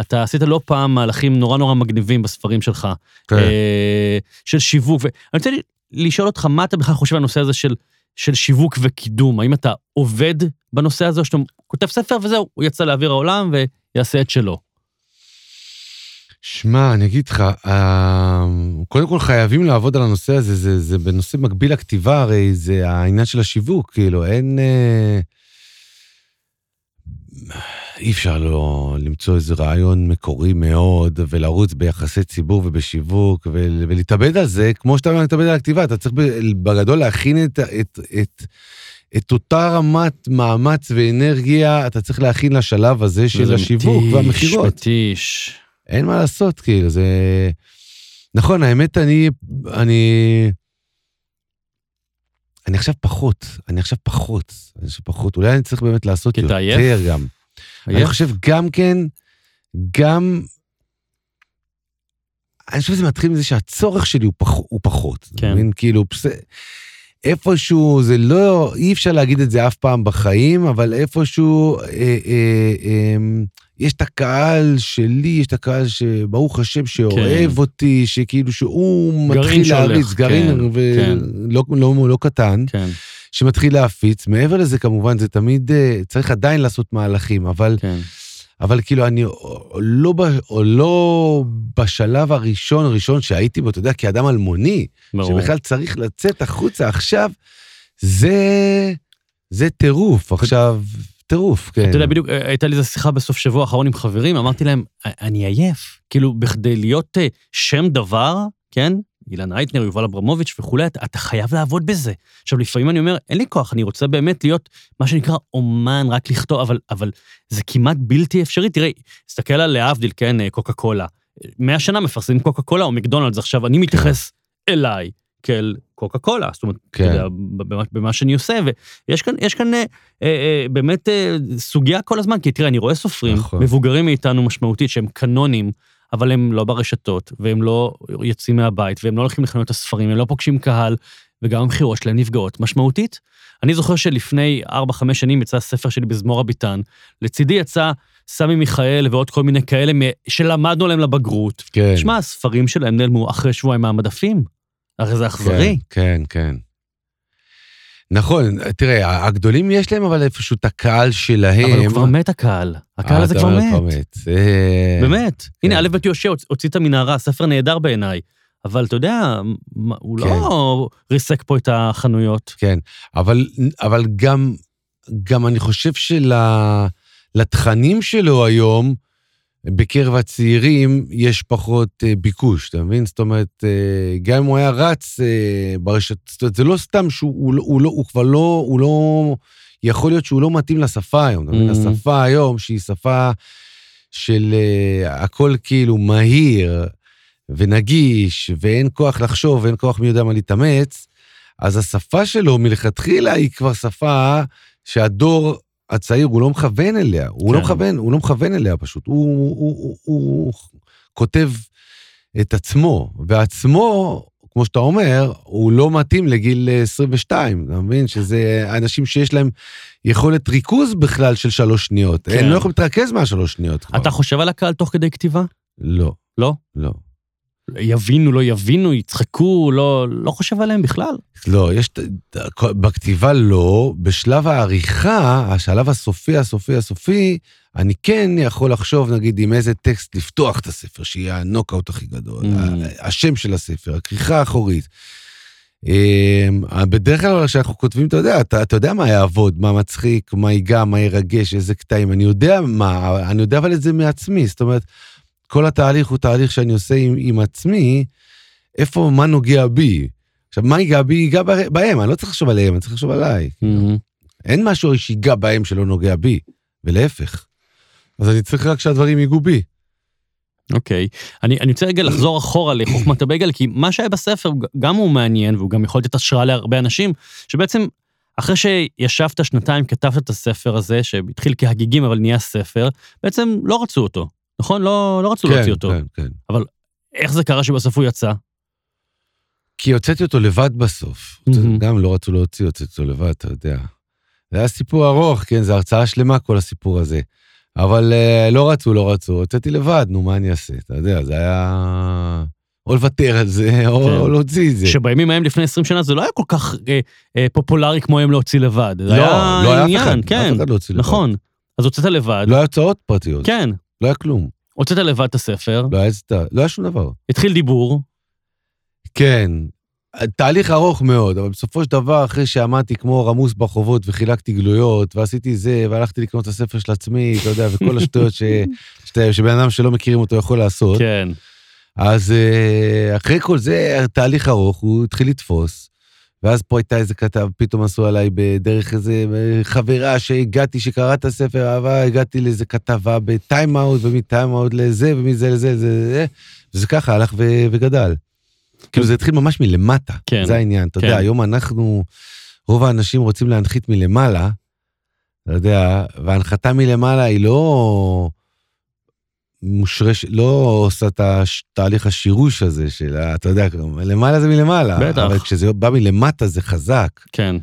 אתה עשית לא פעם מהלכים נורא נורא מגניבים בספרים שלך, כן. אה, של שיווק. ואני רוצה לשאול אותך, מה אתה בכלל חושב על הנושא הזה של, של שיווק וקידום? האם אתה עובד בנושא הזה, או שאתה כותב ספר וזהו, הוא יצא לאוויר העולם ויעשה את שלו? שמע, אני אגיד לך, אה, קודם כל חייבים לעבוד על הנושא הזה, זה, זה בנושא מקביל לכתיבה, הרי זה העניין של השיווק, כאילו, אין... אי אפשר לא למצוא איזה רעיון מקורי מאוד, ולרוץ ביחסי ציבור ובשיווק, ול- ולהתאבד על זה, כמו שאתה מתאבד על הכתיבה, אתה צריך בגדול להכין את, את, את, את אותה רמת מאמץ ואנרגיה, אתה צריך להכין לשלב הזה של השיווק מתיש, והמכירות. מתיש. אין מה לעשות, כאילו, זה... נכון, האמת, אני... אני... אני עכשיו פחות, אני עכשיו פחות, אני עכשיו פחות. אולי אני צריך באמת לעשות יותר עייף? גם. אני? חושב גם כן, גם... אני חושב שזה מתחיל מזה שהצורך שלי הוא, פח, הוא פחות. כן. מבין? כאילו, פס... איפשהו, זה לא, אי אפשר להגיד את זה אף פעם בחיים, אבל איפשהו, אה, אה, אה, יש את הקהל שלי, יש את הקהל שברוך השם שאוהב כן. אותי, שכאילו שהוא מתחיל להריץ, גרעין כן, כן. ולא לא, לא קטן. כן, שמתחיל להפיץ. מעבר לזה, כמובן, זה תמיד, אה, צריך עדיין לעשות מהלכים, אבל, כן. אבל כאילו, אני או לא, או לא בשלב הראשון, הראשון שהייתי בו, אתה יודע, כאדם אלמוני, ברור. שבכלל צריך לצאת החוצה עכשיו, זה, זה טירוף. עכשיו, טירוף, כן. אתה יודע, בדיוק אה, הייתה לי איזו שיחה בסוף שבוע האחרון עם חברים, אמרתי להם, אני עייף. כאילו, בכדי להיות אה, שם דבר, כן? אילן אייטנר, יובל אברמוביץ' וכולי, אתה, אתה חייב לעבוד בזה. עכשיו, לפעמים אני אומר, אין לי כוח, אני רוצה באמת להיות מה שנקרא אומן, רק לכתוב, אבל, אבל זה כמעט בלתי אפשרי. תראה, תסתכל על להבדיל, כן, אה, קוקה קולה. מאה שנה מפרסמים קוקה קולה או מקדונלדס, עכשיו אני מתייחס אליי כאל קוקה קולה, זאת אומרת, כן. אתה יודע, במה, במה שאני עושה, ויש כאן, יש כאן אה, אה, אה, באמת אה, סוגיה כל הזמן, כי תראה, אני רואה סופרים, נכון. מבוגרים מאיתנו משמעותית, שהם קנונים, אבל הם לא ברשתות, והם לא יוצאים מהבית, והם לא הולכים לחנויות הספרים, הם לא פוגשים קהל, וגם המכירות שלהם נפגעות משמעותית. אני זוכר שלפני 4-5 שנים יצא הספר שלי בזמור הביטן, לצידי יצא סמי מיכאל ועוד כל מיני כאלה שלמדנו עליהם לבגרות. כן. שמע, הספרים שלהם נעלמו אחרי שבועיים מהמדפים. הרי זה אכזרי. כן, כן, כן. נכון, תראה, הגדולים יש להם אבל איפשהו את הקהל שלהם. אבל הוא כבר מת הקהל. הקהל אה, הזה כבר מת. באמת. כן. הנה, א' ב' יהושע הוצ- הוציא את המנהרה, ספר נהדר בעיניי. אבל אתה יודע, הוא לא ריסק פה את החנויות. כן, אבל, אבל גם, גם אני חושב שלתכנים שלו היום, בקרב הצעירים, יש פחות אה, ביקוש, אתה מבין? זאת אומרת, אה, גם אם הוא היה רץ אה, ברשת, זאת אומרת, זה לא סתם שהוא הוא, לא- הוא, לא, הוא כבר לא, הוא לא, יכול להיות שהוא לא מתאים לשפה היום, אתה מבין? Mhm. השפה היום, שהיא שפה של הכל כאילו מהיר ונגיש, ואין כוח לחשוב, ואין כוח מי יודע מה להתאמץ, אז השפה שלו מלכתחילה היא כבר שפה שהדור הצעיר הוא לא מכוון אליה, הוא לא כן. מכוון, הוא לא מכוון אליה פשוט, הוא, הוא, הוא, הוא, הוא כותב את עצמו, ועצמו, כמו שאתה אומר, הוא לא מתאים לגיל אה, 22, אתה מבין? שזה אנשים שיש להם יכולת ריכוז בכלל של שלוש שניות, כן. הם לא יכולים להתרכז מהשלוש שניות כבר. אתה חושב על הקהל תוך כדי כתיבה? לא, לא? לא. יבינו, לא יבינו, יצחקו, לא, לא חושב עליהם בכלל. לא, יש, בכתיבה לא, בשלב העריכה, השלב הסופי, הסופי, הסופי, אני כן יכול לחשוב, נגיד, עם איזה טקסט לפתוח את הספר, שיהיה הנוקאוט הכי גדול, Mm. השם של הספר, הכריכה האחורית. אמ, בדרך כלל כשאנחנו כותבים, אתה יודע, אתה, אתה יודע מה יעבוד, מה מצחיק, מה ייגע, מה ירגש, איזה קטעים, אני יודע מה, אני יודע אבל את זה מעצמי, זאת אומרת, כל התהליך הוא תהליך שאני עושה עם, עם עצמי, איפה, מה נוגע בי. עכשיו, מה ייגע בי, ייגע בהם, אני לא צריך לחשוב עליהם, אני צריך לחשוב עליי. אין משהו שיגע בהם שלא נוגע בי, ולהפך. אז אני צריך רק שהדברים ייגעו בי. אוקיי. אני, אני רוצה רגע לחזור אחורה לחוכמת הבייגל, כי מה שהיה בספר גם הוא מעניין, והוא גם יכול לתת השראה להרבה אנשים, שבעצם אחרי שישבת שנתיים, כתבת את הספר הזה, שהתחיל כהגיגים אבל נהיה ספר, בעצם לא רצו אותו, נכון? לא, לא רצו להוציא אותו. כן, כן. איך זה קרה שבסוף הוא יצא? כי הוצאתי אותו לבד בסוף. מהמם. גם לא רצו להוציא, הוצאתי אותו לבד, אתה יודע. זה היה סיפור ארוך, כן, זו הרצאה שלמה כל הסיפור הזה. אבל אה, לא רצו, לא רצו, הוצאתי לבד, נו, מה אני אעשה? אתה יודע, זה היה... או לוותר על זה, או, כן. או להוציא את זה. שבימים ההם לפני 20 שנה זה לא היה כל כך אה, אה, פופולרי כמו היום להוציא לבד. לא, היה לא היה אף עניין, אחד, כן, אף אחד לא הוציא לבד. נכון. אז הוצאת לבד, לא היה הוצאות פרטיות, כן, לא היה כלום. הוצאת לבד את הספר, לא היה, לא היה שום דבר. התחיל דיבור, כן, תהליך ארוך מאוד, אבל בסופו של דבר, אחרי שעמדתי כמו רמוס ברחובות וחילקתי גלויות, ועשיתי זה, והלכתי לקנות את הספר של עצמי, אתה יודע, וכל השטויות ש... שאתה- שבן אדם שלא מכירים אותו יכול לעשות, כן, אז אה, אחרי כל זה, תהליך ארוך, הוא התחיל לתפוס, ואז פה הייתה איזה כתב, פתאום עשו עליי בדרך איזה אה, חברה שהגעתי, שקראה את הספר אהבה, הגעתי לאיזה כתבה בטיים-אאוט, ומטיים-אאוט לזה, ומזה לזה, לזה, לזה, וזה ככה הלך ו- וגדל. כאילו זה התחיל ממש מלמטה, כן, זה העניין. אתה כן. יודע, היום אנחנו, רוב האנשים רוצים להנחית מלמעלה, אתה יודע, וההנחתה מלמעלה היא לא מושרש, לא עושה את התהליך השירוש הזה של, אתה יודע, למעלה זה מלמעלה. בטח. אבל כשזה בא מלמטה זה חזק. כן,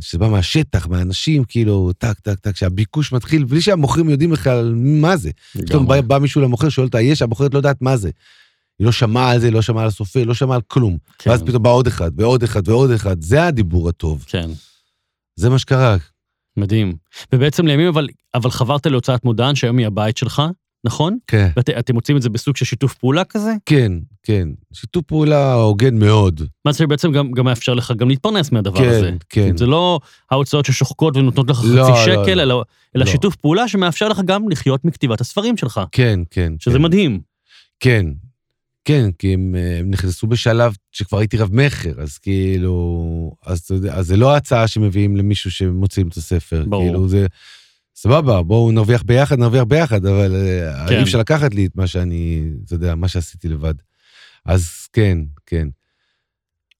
כשזה בא מהשטח, מהאנשים, כאילו, טק, טק, טק, כשהביקוש מתחיל, בלי שהמוכרים יודעים בכלל מה זה. פתאום בא, בא מישהו למוכר, שואל אותה, יש, המוכרת לא יודעת מה זה. היא לא שמעה על זה, לא שמעה על הסופר, לא שמעה על כלום. כן, ואז פתאום בא עוד אחד, ועוד אחד, ועוד אחד. זה הדיבור הטוב. כן, זה מה שקרה. מדהים. ובעצם לימים אבל, אבל חברת להוצאת מודען, שהיום היא הבית שלך, נכון? כן. ואתם מוצאים את זה בסוג של שיתוף פעולה כזה? כן, כן. שיתוף פעולה הוגן מאוד. מה שבעצם גם, גם מאפשר לך גם להתפרנס מהדבר כן, הזה. כן. זה לא ההוצאות ששוחקות ונותנות לך לא, חצי לא, שקל, לא. אלא, אלא לא. שיתוף פעולה שמאפשר לך גם לחיות מכתיבת הספרים שלך, כן, כן. שזה כן. מדהים. כן, כן, כי הם, אה, הם נכנסו בשלב שכבר הייתי רב מכר, אז כאילו, אז אז זה לא ההצעה שמביאים למישהו שמוצאים את הספר. ברור. כאילו זה, סבבה, בואו נרוויח ביחד, נרוויח ביחד, אבל אה, כן. אי אפשר לקחת לי את מה שאני, אתה יודע, מה שעשיתי לבד. אז כן, כן.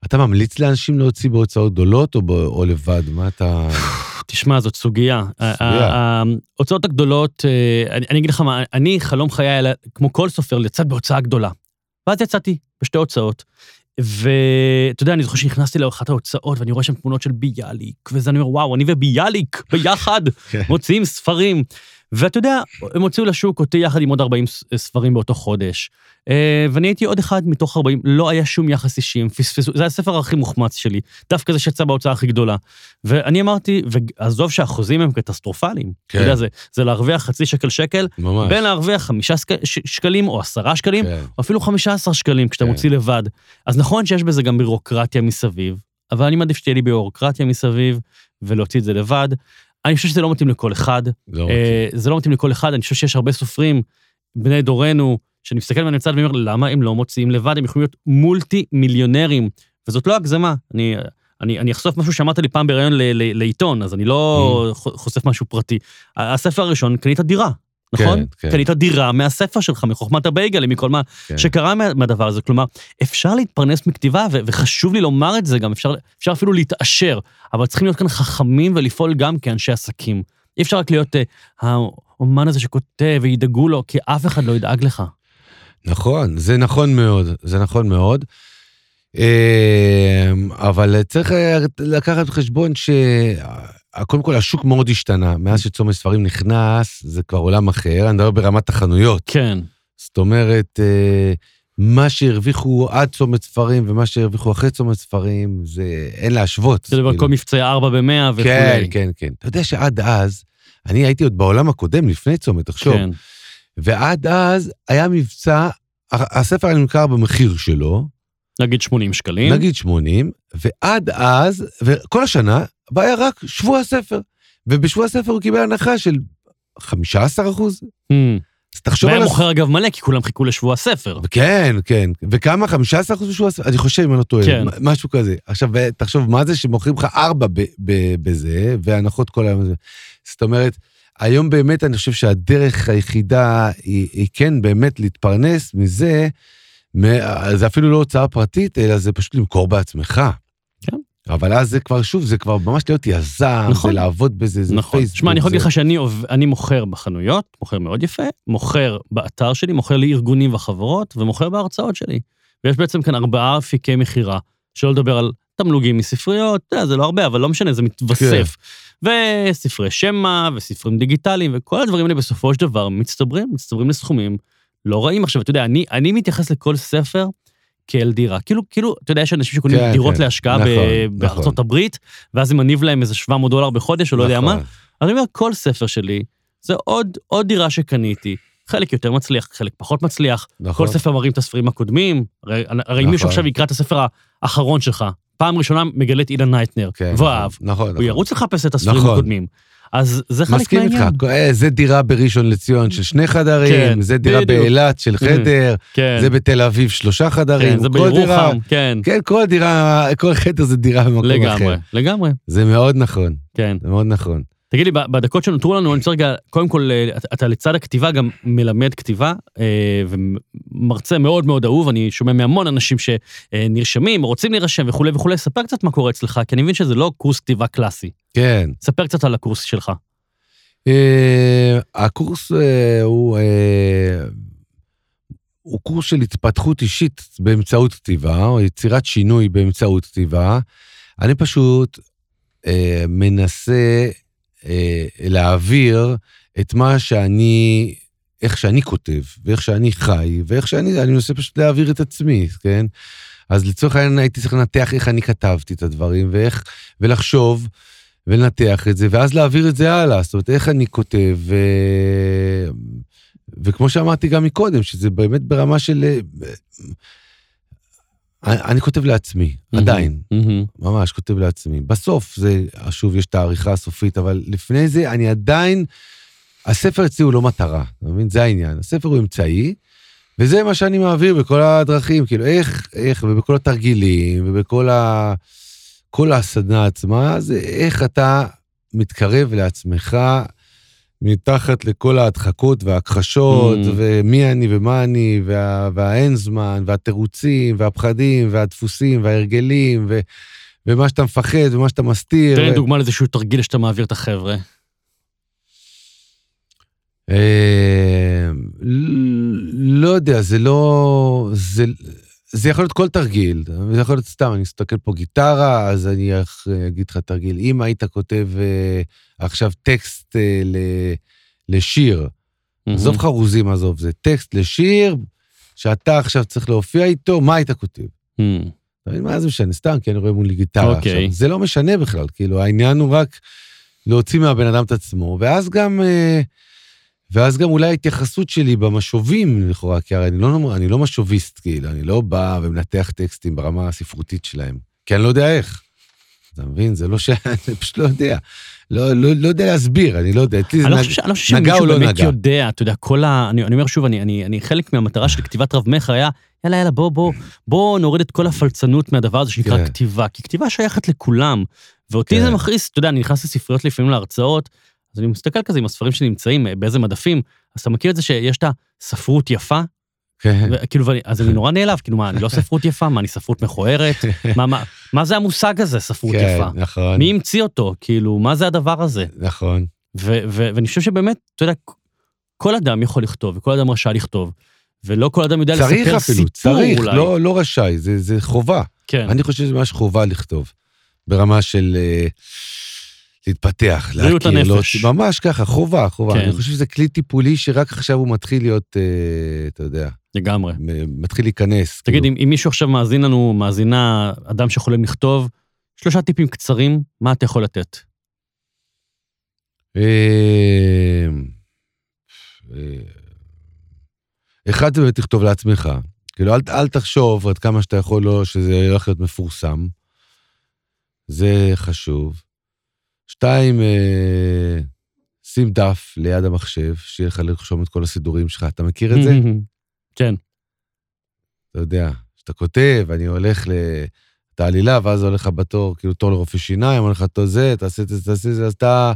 אתה ממליץ לאנשים להוציא בהוצאות גדולות או, ב- או לבד? מה אתה... תשמע, זאת סוגיה. סוגיה. ההוצאות הגדולות, אה, אני אני אגיד לך מה, אני, חלום חיי, כמו כל סופר, לצאת בהוצאה גדולה. ואז יצאתי בשתי הוצאות. ואתה יודע, אני זוכר שנכנסתי לאחת ההוצאות, ואני רואה שם תמונות של ביאליק, וזה אני אומר, וואו, אני וביאליק ביחד כן. מוציאים ספרים. ואתה יודע, הם הוציאו לשוק אותי יחד עם עוד 40 ס- ספרים באותו חודש. אה, ואני הייתי עוד אחד מתוך 40, לא היה שום יחס אישי, הם פספסו, זה הספר הכי מוחמץ שלי, דווקא זה שיצא בהוצאה הכי גדולה. ואני אמרתי, ועזוב שהאחוזים הם קטסטרופליים, כן. אתה יודע, זה, זה להרוויח חצי שקל שקל, ממש. בין להרוויח חמישה ש- שקלים או עשרה שקלים, כן. או אפילו 15 שקלים כשאתה כן. מוציא לבד. אז נכון שיש בזה גם בירוקרטיה מסביב, אבל אני מעדיף שתהיה לי בירוקרטיה מסביב, ולהוציא את זה לבד. אני חושב שזה לא מתאים לכל אחד. לא אה, זה לא מתאים לכל אחד, אני חושב שיש הרבה סופרים, בני דורנו, שאני מסתכל מהצד ואני אומר, למה הם לא מוציאים לבד? הם יכולים להיות מולטי מיליונרים. וזאת לא הגזמה. אני, אני, אני אחשוף משהו שאמרת לי פעם בריאיון לעיתון, אז אני לא Mm. חושף משהו פרטי. הספר הראשון, קנית דירה, נכון? כן, כן. קנית דירה מהספר שלך, מחוכמת הבייגלים, מכל מה כן. שקרה מה- מהדבר הזה. כלומר, אפשר להתפרנס מכתיבה, ו- וחשוב לי לומר את זה גם, אפשר, אפשר אפילו להתעשר, אבל צריכים להיות כאן חכמים ולפעול גם כאנשי עסקים. אי אפשר רק להיות אה, האומן הזה שכותב וידאגו לו, כי אף אחד לא ידאג לך. נכון, זה נכון מאוד, זה נכון מאוד. אמ, אבל צריך אה, לקחת בחשבון ש... קודם כל, השוק מאוד השתנה. מאז שצומת ספרים נכנס, זה כבר עולם אחר, אני מדבר ברמת החנויות. כן, זאת אומרת, אה, מה שהרוויחו עד צומת ספרים ומה שהרוויחו אחרי צומת ספרים, זה אין להשוות. זה דבר כאילו. כל מבצעי 4 ב-100 וכולי. כן, כן, כן. אתה יודע שעד אז, אני הייתי עוד בעולם הקודם, לפני צומת, תחשוב. כן. ועד אז היה מבצע, הספר היה נמכר במחיר שלו, נגיד 80 שקלים. נגיד 80, ועד אז, וכל השנה, היה רק שבוע הספר. ובשבוע הספר הוא קיבל הנחה של 15 אחוז. Hmm. אז תחשוב והיה על... הס- מוכר אגב מלא, כי כולם חיכו לשבוע הספר. כן, כן. וכמה? 15 אחוז בשבוע הספר? אני חושב, אם אני לא טועה. כן. משהו כזה. עכשיו, תחשוב, מה זה שמוכרים לך ארבע ב- ב- בזה, והנחות כל היום הזה. זאת אומרת, היום באמת אני חושב שהדרך היחידה היא, היא כן באמת להתפרנס מזה, זה אפילו לא הוצאה פרטית, אלא זה פשוט למכור בעצמך. כן. אבל אז זה כבר, שוב, זה כבר ממש להיות יזם, נכון. זה לעבוד בזה, זה נכון. פייסבוק. שמע, אני יכול להגיד לך שאני אני מוכר בחנויות, מוכר מאוד יפה, מוכר באתר שלי, מוכר לארגונים וחברות, ומוכר בהרצאות שלי. ויש בעצם כאן ארבעה אפיקי מכירה, שלא לדבר על תמלוגים מספריות, יודע, זה לא הרבה, אבל לא משנה, זה מתווסף. וספרי שמע, וספרים דיגיטליים, וכל הדברים האלה בסופו של דבר מצטברים, מצטברים לסכומים לא רעים. עכשיו, אתה יודע, אני, אני מתייחס לכל ספר כאל דירה. כאילו, כאילו, אתה יודע, יש אנשים שקונים כן, דירות כן. להשקעה נכון, ב- נכון. בארצות הברית, ואז זה מניב להם איזה 700 דולר בחודש, או לא יודע מה. נכון. אני אומר, כל ספר שלי זה עוד, עוד דירה שקניתי. חלק יותר מצליח, חלק פחות מצליח. נכון. כל ספר מראים את הספרים הקודמים. הרי, הרי אם מישהו נכון. עכשיו יקרא את הספר האחרון שלך, פעם ראשונה מגלה את אילן הייטנר, כן, והוא אהב, נכון, הוא נכון. ירוץ לחפש את הספרים נכון. הקודמים. אז זה חלק מסכים מהעניין. איתך, אה, זה דירה בראשון לציון של שני חדרים, כן, זה דירה. באילת של חדר, כן, זה בתל אביב שלושה חדרים, כן, זה כל דירה, בירוחם, כן, כן, כל דירה, כל חדר זה דירה במקום לגמרי, אחר. לגמרי, זה מאוד נכון, כן. זה מאוד נכון. תגיד לי, בדקות שנותרו לנו, אני רוצה רגע, קודם כל, אה, אתה- לצד הכתיבה גם מלמד כתיבה, אה, ומרצה מאוד מאוד אהוב, אני שומע מהמון אנשים שנרשמים, רוצים להירשם וכולי וכולי, ספר קצת מה קורה אצלך, כי אני מבין שזה לא קורס כתיבה קלאסי. כן. ספר קצת על הקורס שלך. אה, הקורס הוא הוא קורס של התפתחות אישית באמצעות כתיבה, או יצירת שינוי באמצעות כתיבה. אני פשוט אה, מנסה אה, להעביר את מה שאני, איך שאני כותב, ואיך שאני חי, ואיך שאני, אני מנסה פשוט להעביר את עצמי, כן? אז לצורך העניין הייתי צריך לנתח איך אני כתבתי את הדברים, ואיך, ולחשוב, ולנתח את זה, ואז להעביר את זה הלאה. זאת אומרת, איך אני כותב, ו... וכמו שאמרתי גם מקודם, שזה באמת ברמה של... אני, כותב לעצמי, עדיין, מהמם. ממש כותב לעצמי. בסוף זה, שוב, יש את העריכה הסופית, אבל לפני זה אני עדיין, הספר אצלי הוא לא מטרה, אתה מבין? זה העניין. הספר הוא אמצעי, וזה מה שאני מעביר בכל הדרכים, כאילו, איך, איך, ובכל התרגילים, ובכל ה... כל הסדנה עצמה, זה איך אתה מתקרב לעצמך מתחת לכל ההדחקות וההכחשות, Mm. ומי אני ומה אני, וה, והאין זמן, והתירוצים, והפחדים, והדפוסים, וההרגלים, ו, ומה שאתה מפחד, ומה שאתה מסתיר. תן לי ו- דוגמה לאיזשהו תרגיל שאתה מעביר את החבר'ה. אה, לא יודע, זה לא... זה, זה יכול להיות כל תרגיל, זה יכול להיות סתם, אני אסתכל פה גיטרה, אז אני אגיד לך תרגיל. אם היית כותב אה, עכשיו טקסט אה, ל, לשיר, עזוב חרוזים, עזוב, זה טקסט לשיר, שאתה עכשיו צריך להופיע איתו, מה היית כותב? אתה מבין, מה זה משנה? סתם, כי אני רואה מולי גיטרה אוקיי. עכשיו. זה לא משנה בכלל, כאילו, העניין הוא רק להוציא מהבן אדם את עצמו, ואז גם, אה, ואז גם אולי ההתייחסות שלי במשובים, לכאורה, כי הרי אני לא, אני לא משוביסט, כאילו, אני לא בא ומנתח טקסטים ברמה הספרותית שלהם, כי אני לא יודע איך. אתה מבין? זה לא ש... אני פשוט לא יודע. לא, לא, לא יודע להסביר, אני לא יודע. אני לא נג- חושב אני לא חושב נגע שמישהו לא באמת נגע? יודע, אתה יודע, כל ה... אני אני אומר שוב, אני- אני אני- חלק מהמטרה של כתיבת רב מכר היה, יאללה, יאללה, בוא, בוא, בוא נוריד את כל הפלצנות מהדבר הזה שנקרא כן. כתיבה, כי כתיבה שייכת לכולם. ואותי כן. זה מכעיס, אתה יודע, אני נכנס לספריות לפעמים להרצאות, אז אני מסתכל כזה עם הספרים שנמצאים, אה, באיזה מדפים, אז אתה מכיר את זה שיש את הספרות יפה, כן. וכאילו, ואני- אז אני נורא נעלב, כאילו, מה, אני לא ספרות יפה, מה, אני ספרות מכוערת? מה- מה- מה זה המושג הזה, ספרות כן, יפה? נכון, מי המציא אותו? כאילו, מה זה הדבר הזה? נכון. ואני חושב שבאמת, אתה יודע, כל אדם יכול לכתוב, וכל אדם רשאי לכתוב, ולא כל אדם יודע צריך לספר אפילו, סיפור צריך, אולי. לא, לא רשאי, זה, זה חובה. כן. אני חושב שזה ממש חובה לכתוב, ברמה של אה, להתפתח, בריאות להכיר, הנפש. להוציא- ממש ככה, חובה, חובה. כן. אני חושב שזה כלי טיפולי שרק עכשיו הוא מתחיל להיות, אה, אתה יודע, לגמרי. מתחיל להיכנס. תגיד, כאילו. אם, אם מישהו עכשיו מאזין לנו, מאזינה, אדם שחולם לכתוב, שלושה טיפים קצרים, מה אתה יכול לתת? אה, אה, אחד, זה באמת תכתוב לעצמך. כאילו, אל, אל תחשוב עד כמה שאתה יכול לא, שזה הולך להיות מפורסם. זה חשוב. שתיים, אה, שים דף ליד המחשב, שיהיה לך לרשום את כל הסידורים שלך. אתה מכיר את זה? כן. אתה יודע, כשאתה כותב, אני הולך ל... את העלילה, ואז הולך לך בתור, כאילו תור לרופא שיניים, אומר לך, תור זה, תעשה את זה, תעשה את זה, אז אתה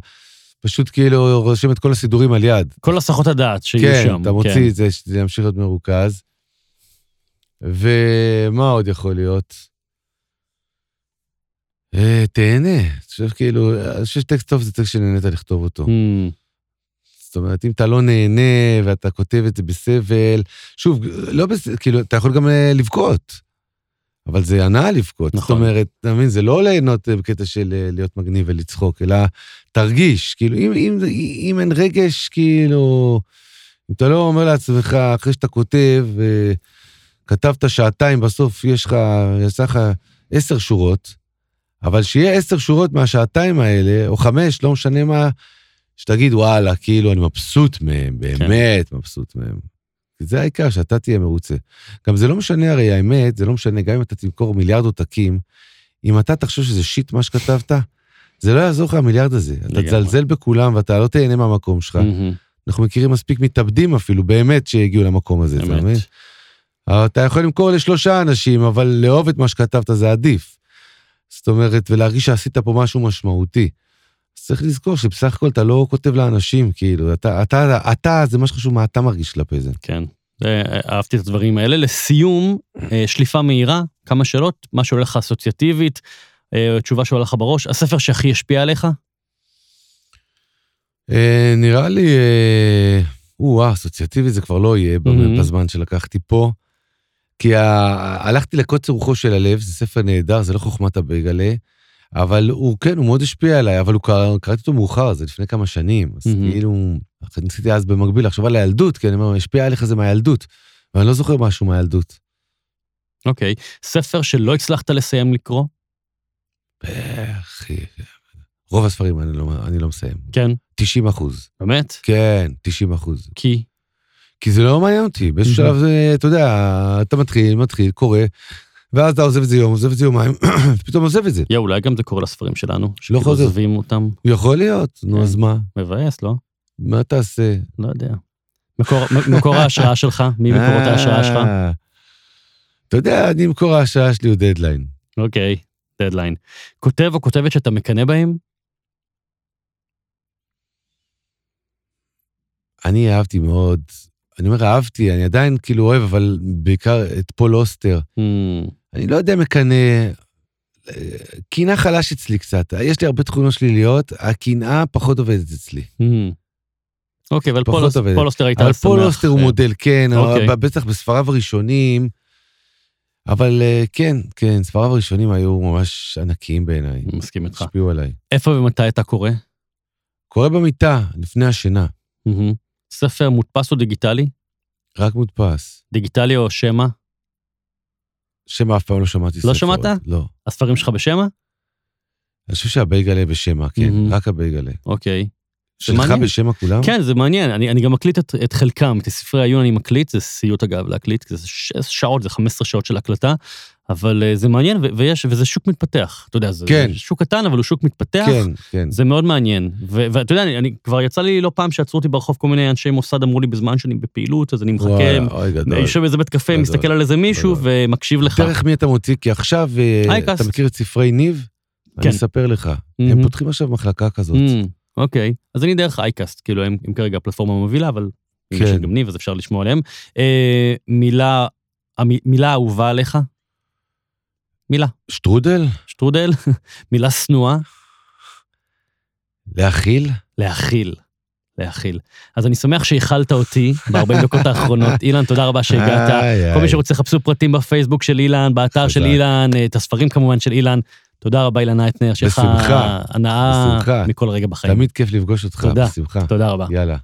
פשוט כאילו רושם את כל הסידורים על יד. כל הסחות הדעת שיהיו כן, שם. אתה מוציא את זה, שזה ימשיך להיות מרוכז. ומה עוד יכול להיות? אה, תהנה. אני חושב כאילו, אני חושב שטקסט טוב זה טקסט שנהנית לכתוב אותו. Mm, זאת אומרת, אם אתה לא נהנה ואתה כותב את זה בסבל, שוב, לא בס... כאילו, אתה יכול גם אה, לבכות, אבל זה הנאה לבכות. זאת נכון. אומרת, אתה מבין, זה לא ליהנות אה, בקטע של אה, להיות מגניב ולצחוק, אלא תרגיש. כאילו, אם, אם, אם אין רגש, כאילו, אם אתה לא אומר לעצמך, אחרי שאתה כותב, אה, כתבת שעתיים, בסוף יש לך, יצא לך עשר שורות, אבל שיהיה עשר שורות מהשעתיים האלה, או חמש, לא משנה מה, שתגיד, וואלה, כאילו, אני מבסוט מהם, באמת מבסוט מהם. זה העיקר, שאתה תהיה מרוצה. גם זה לא משנה, הרי האמת, זה לא משנה, גם אם אתה תמכור מיליארד עותקים, אם אתה תחשוב שזה שיט מה שכתבת, זה לא יעזור לך המיליארד הזה. אתה. תזלזל בכולם ואתה לא תהנה מהמקום שלך. אנחנו מכירים מספיק מתאבדים אפילו, באמת, שהגיעו למקום הזה, אתה מבין? אתה יכול למכור לשלושה אנשים, אבל לאהוב את מה שכתבת זה עדיף. זאת אומרת, ולהרגיש שעשית פה משהו משמעותי. אז צריך לזכור שבסך הכל אתה לא כותב לאנשים, כאילו, אתה, אתה, אתה, זה מה שחשוב מה אתה מרגיש כלפי זה. כן. זה, אהבתי את הדברים האלה. לסיום, אה, שליפה מהירה, כמה שאלות, מה שעולה לך אסוציאטיבית, אה, תשובה שעולה לך בראש, הספר שהכי השפיע עליך? אה, נראה לי, אה, או-אה, אסוציאטיבי זה כבר לא יהיה מהמם. בזמן שלקחתי פה. כי ה... הלכתי לקוצר רוחו של הלב, זה ספר נהדר, זה לא חוכמת הבייגלה, אבל הוא, כן, הוא מאוד השפיע עליי, אבל הוא קרא, קראתי אותו מאוחר, זה לפני כמה שנים, אז מהמם. כאילו, ניסיתי אז במקביל לחשוב על הילדות, כי אני אומר, השפיע עליך זה מהילדות, ואני לא זוכר משהו מהילדות. אוקיי. ספר שלא הצלחת לסיים לקרוא? אחי, רוב הספרים אני לא, אני לא מסיים. כן. 90 אחוז. באמת? כן, 90 אחוז. כי? כי זה לא מעניין אותי, באיזשהו מהמם. שלב זה, אתה יודע, אתה מתחיל, מתחיל, קורא, ואז אתה עוזב את זה יום, עוזב את זה יומיים, ופתאום עוזב את זה. יא, אולי גם זה קורה לספרים שלנו. לא חוזר. עוזבים אותם. יכול להיות, נו כן. אז מה? מבאס, לא? מה תעשה? לא יודע. מקור, ההשראה שלך? מי מקורות ההשראה שלך? אה, אתה יודע, אני מקור ההשראה שלי הוא דדליין. אוקיי, דדליין. כותב או כותבת שאתה מקנא בהם? אני אהבתי מאוד, אני אומר אהבתי, אני עדיין כאילו אוהב, אבל בעיקר את פול אוסטר. Hmm, אני לא יודע מקנא, אה, קנאה חלש אצלי קצת. יש לי הרבה תכונות שליליות, הקנאה פחות עובדת אצלי. hmm. אוקיי, אבל פול אוס- עובדת. פול אוסטר היית אבל פול שמח, אוסטר הוא אה, מודל, כן, אוקיי. בטח בספריו הראשונים, אבל אה, כן, כן, ספריו הראשונים היו ממש ענקיים בעיניי. מסכים איתך. השפיעו עליי. איפה ומתי אתה קורא? קורא במיטה, לפני השינה, מהמם. ספר מודפס או דיגיטלי? רק מודפס. דיגיטלי או שמע? שמע אף פעם לא שמעתי ספר. לא שמעת? לא. הספרים שלך בשמע? אני חושב שהבייגלה בשמע, כן, מהמם. רק הבייגלה. אוקיי. שלך מעניין. בשמע כולם? כן, זה מעניין, אני, אני גם מקליט את, את חלקם, את ספרי העיון אני מקליט, זה סיוט אגב להקליט, כי זה ש, שעות, זה 15 שעות של הקלטה, אבל uh, זה מעניין, ו, ויש, וזה שוק מתפתח, אתה יודע, זה כן. שוק קטן, אבל הוא שוק מתפתח, כן, כן. זה מאוד מעניין. ואתה יודע, אני, אני, כבר יצא לי לא פעם שעצרו אותי ברחוב כל מיני אנשי מוסד, אמרו לי בזמן שאני בפעילות, אז אני מחכה. יושב באיזה בית קפה, מסתכל על איזה מישהו גדול. ומקשיב לך. דרך מי אתה מוציא? כי עכשיו, אה. אתה מכיר את ספרי ניב? כן. אני אספר לך. הם מהמם. פותחים עכשיו מחלקה כזאת. אוקיי, אז אני דרך אייקאסט, כאילו הם, הם כרגע הפלטפורמה המובילה, אבל אם יש כן. גם ניב אז אפשר לשמוע עליהם. אה, מילה, המ- מילה אהובה עליך? מילה. שטרודל? שטרודל? מילה שנואה? להכיל? להכיל. להכיל. אז אני שמח שהכלת אותי ב-40 דקות האחרונות. אילן, תודה רבה שהגעת. איי, כל מי. שרוצה, חפשו פרטים בפייסבוק של אילן, באתר של. אילן, אה, את הספרים כמובן של אילן. תודה רבה, אילן אייטנר, שיהיה לך הנאה. מכל רגע בחיים. תמיד כיף לפגוש אותך, תודה. בשמחה. תודה רבה. יאללה.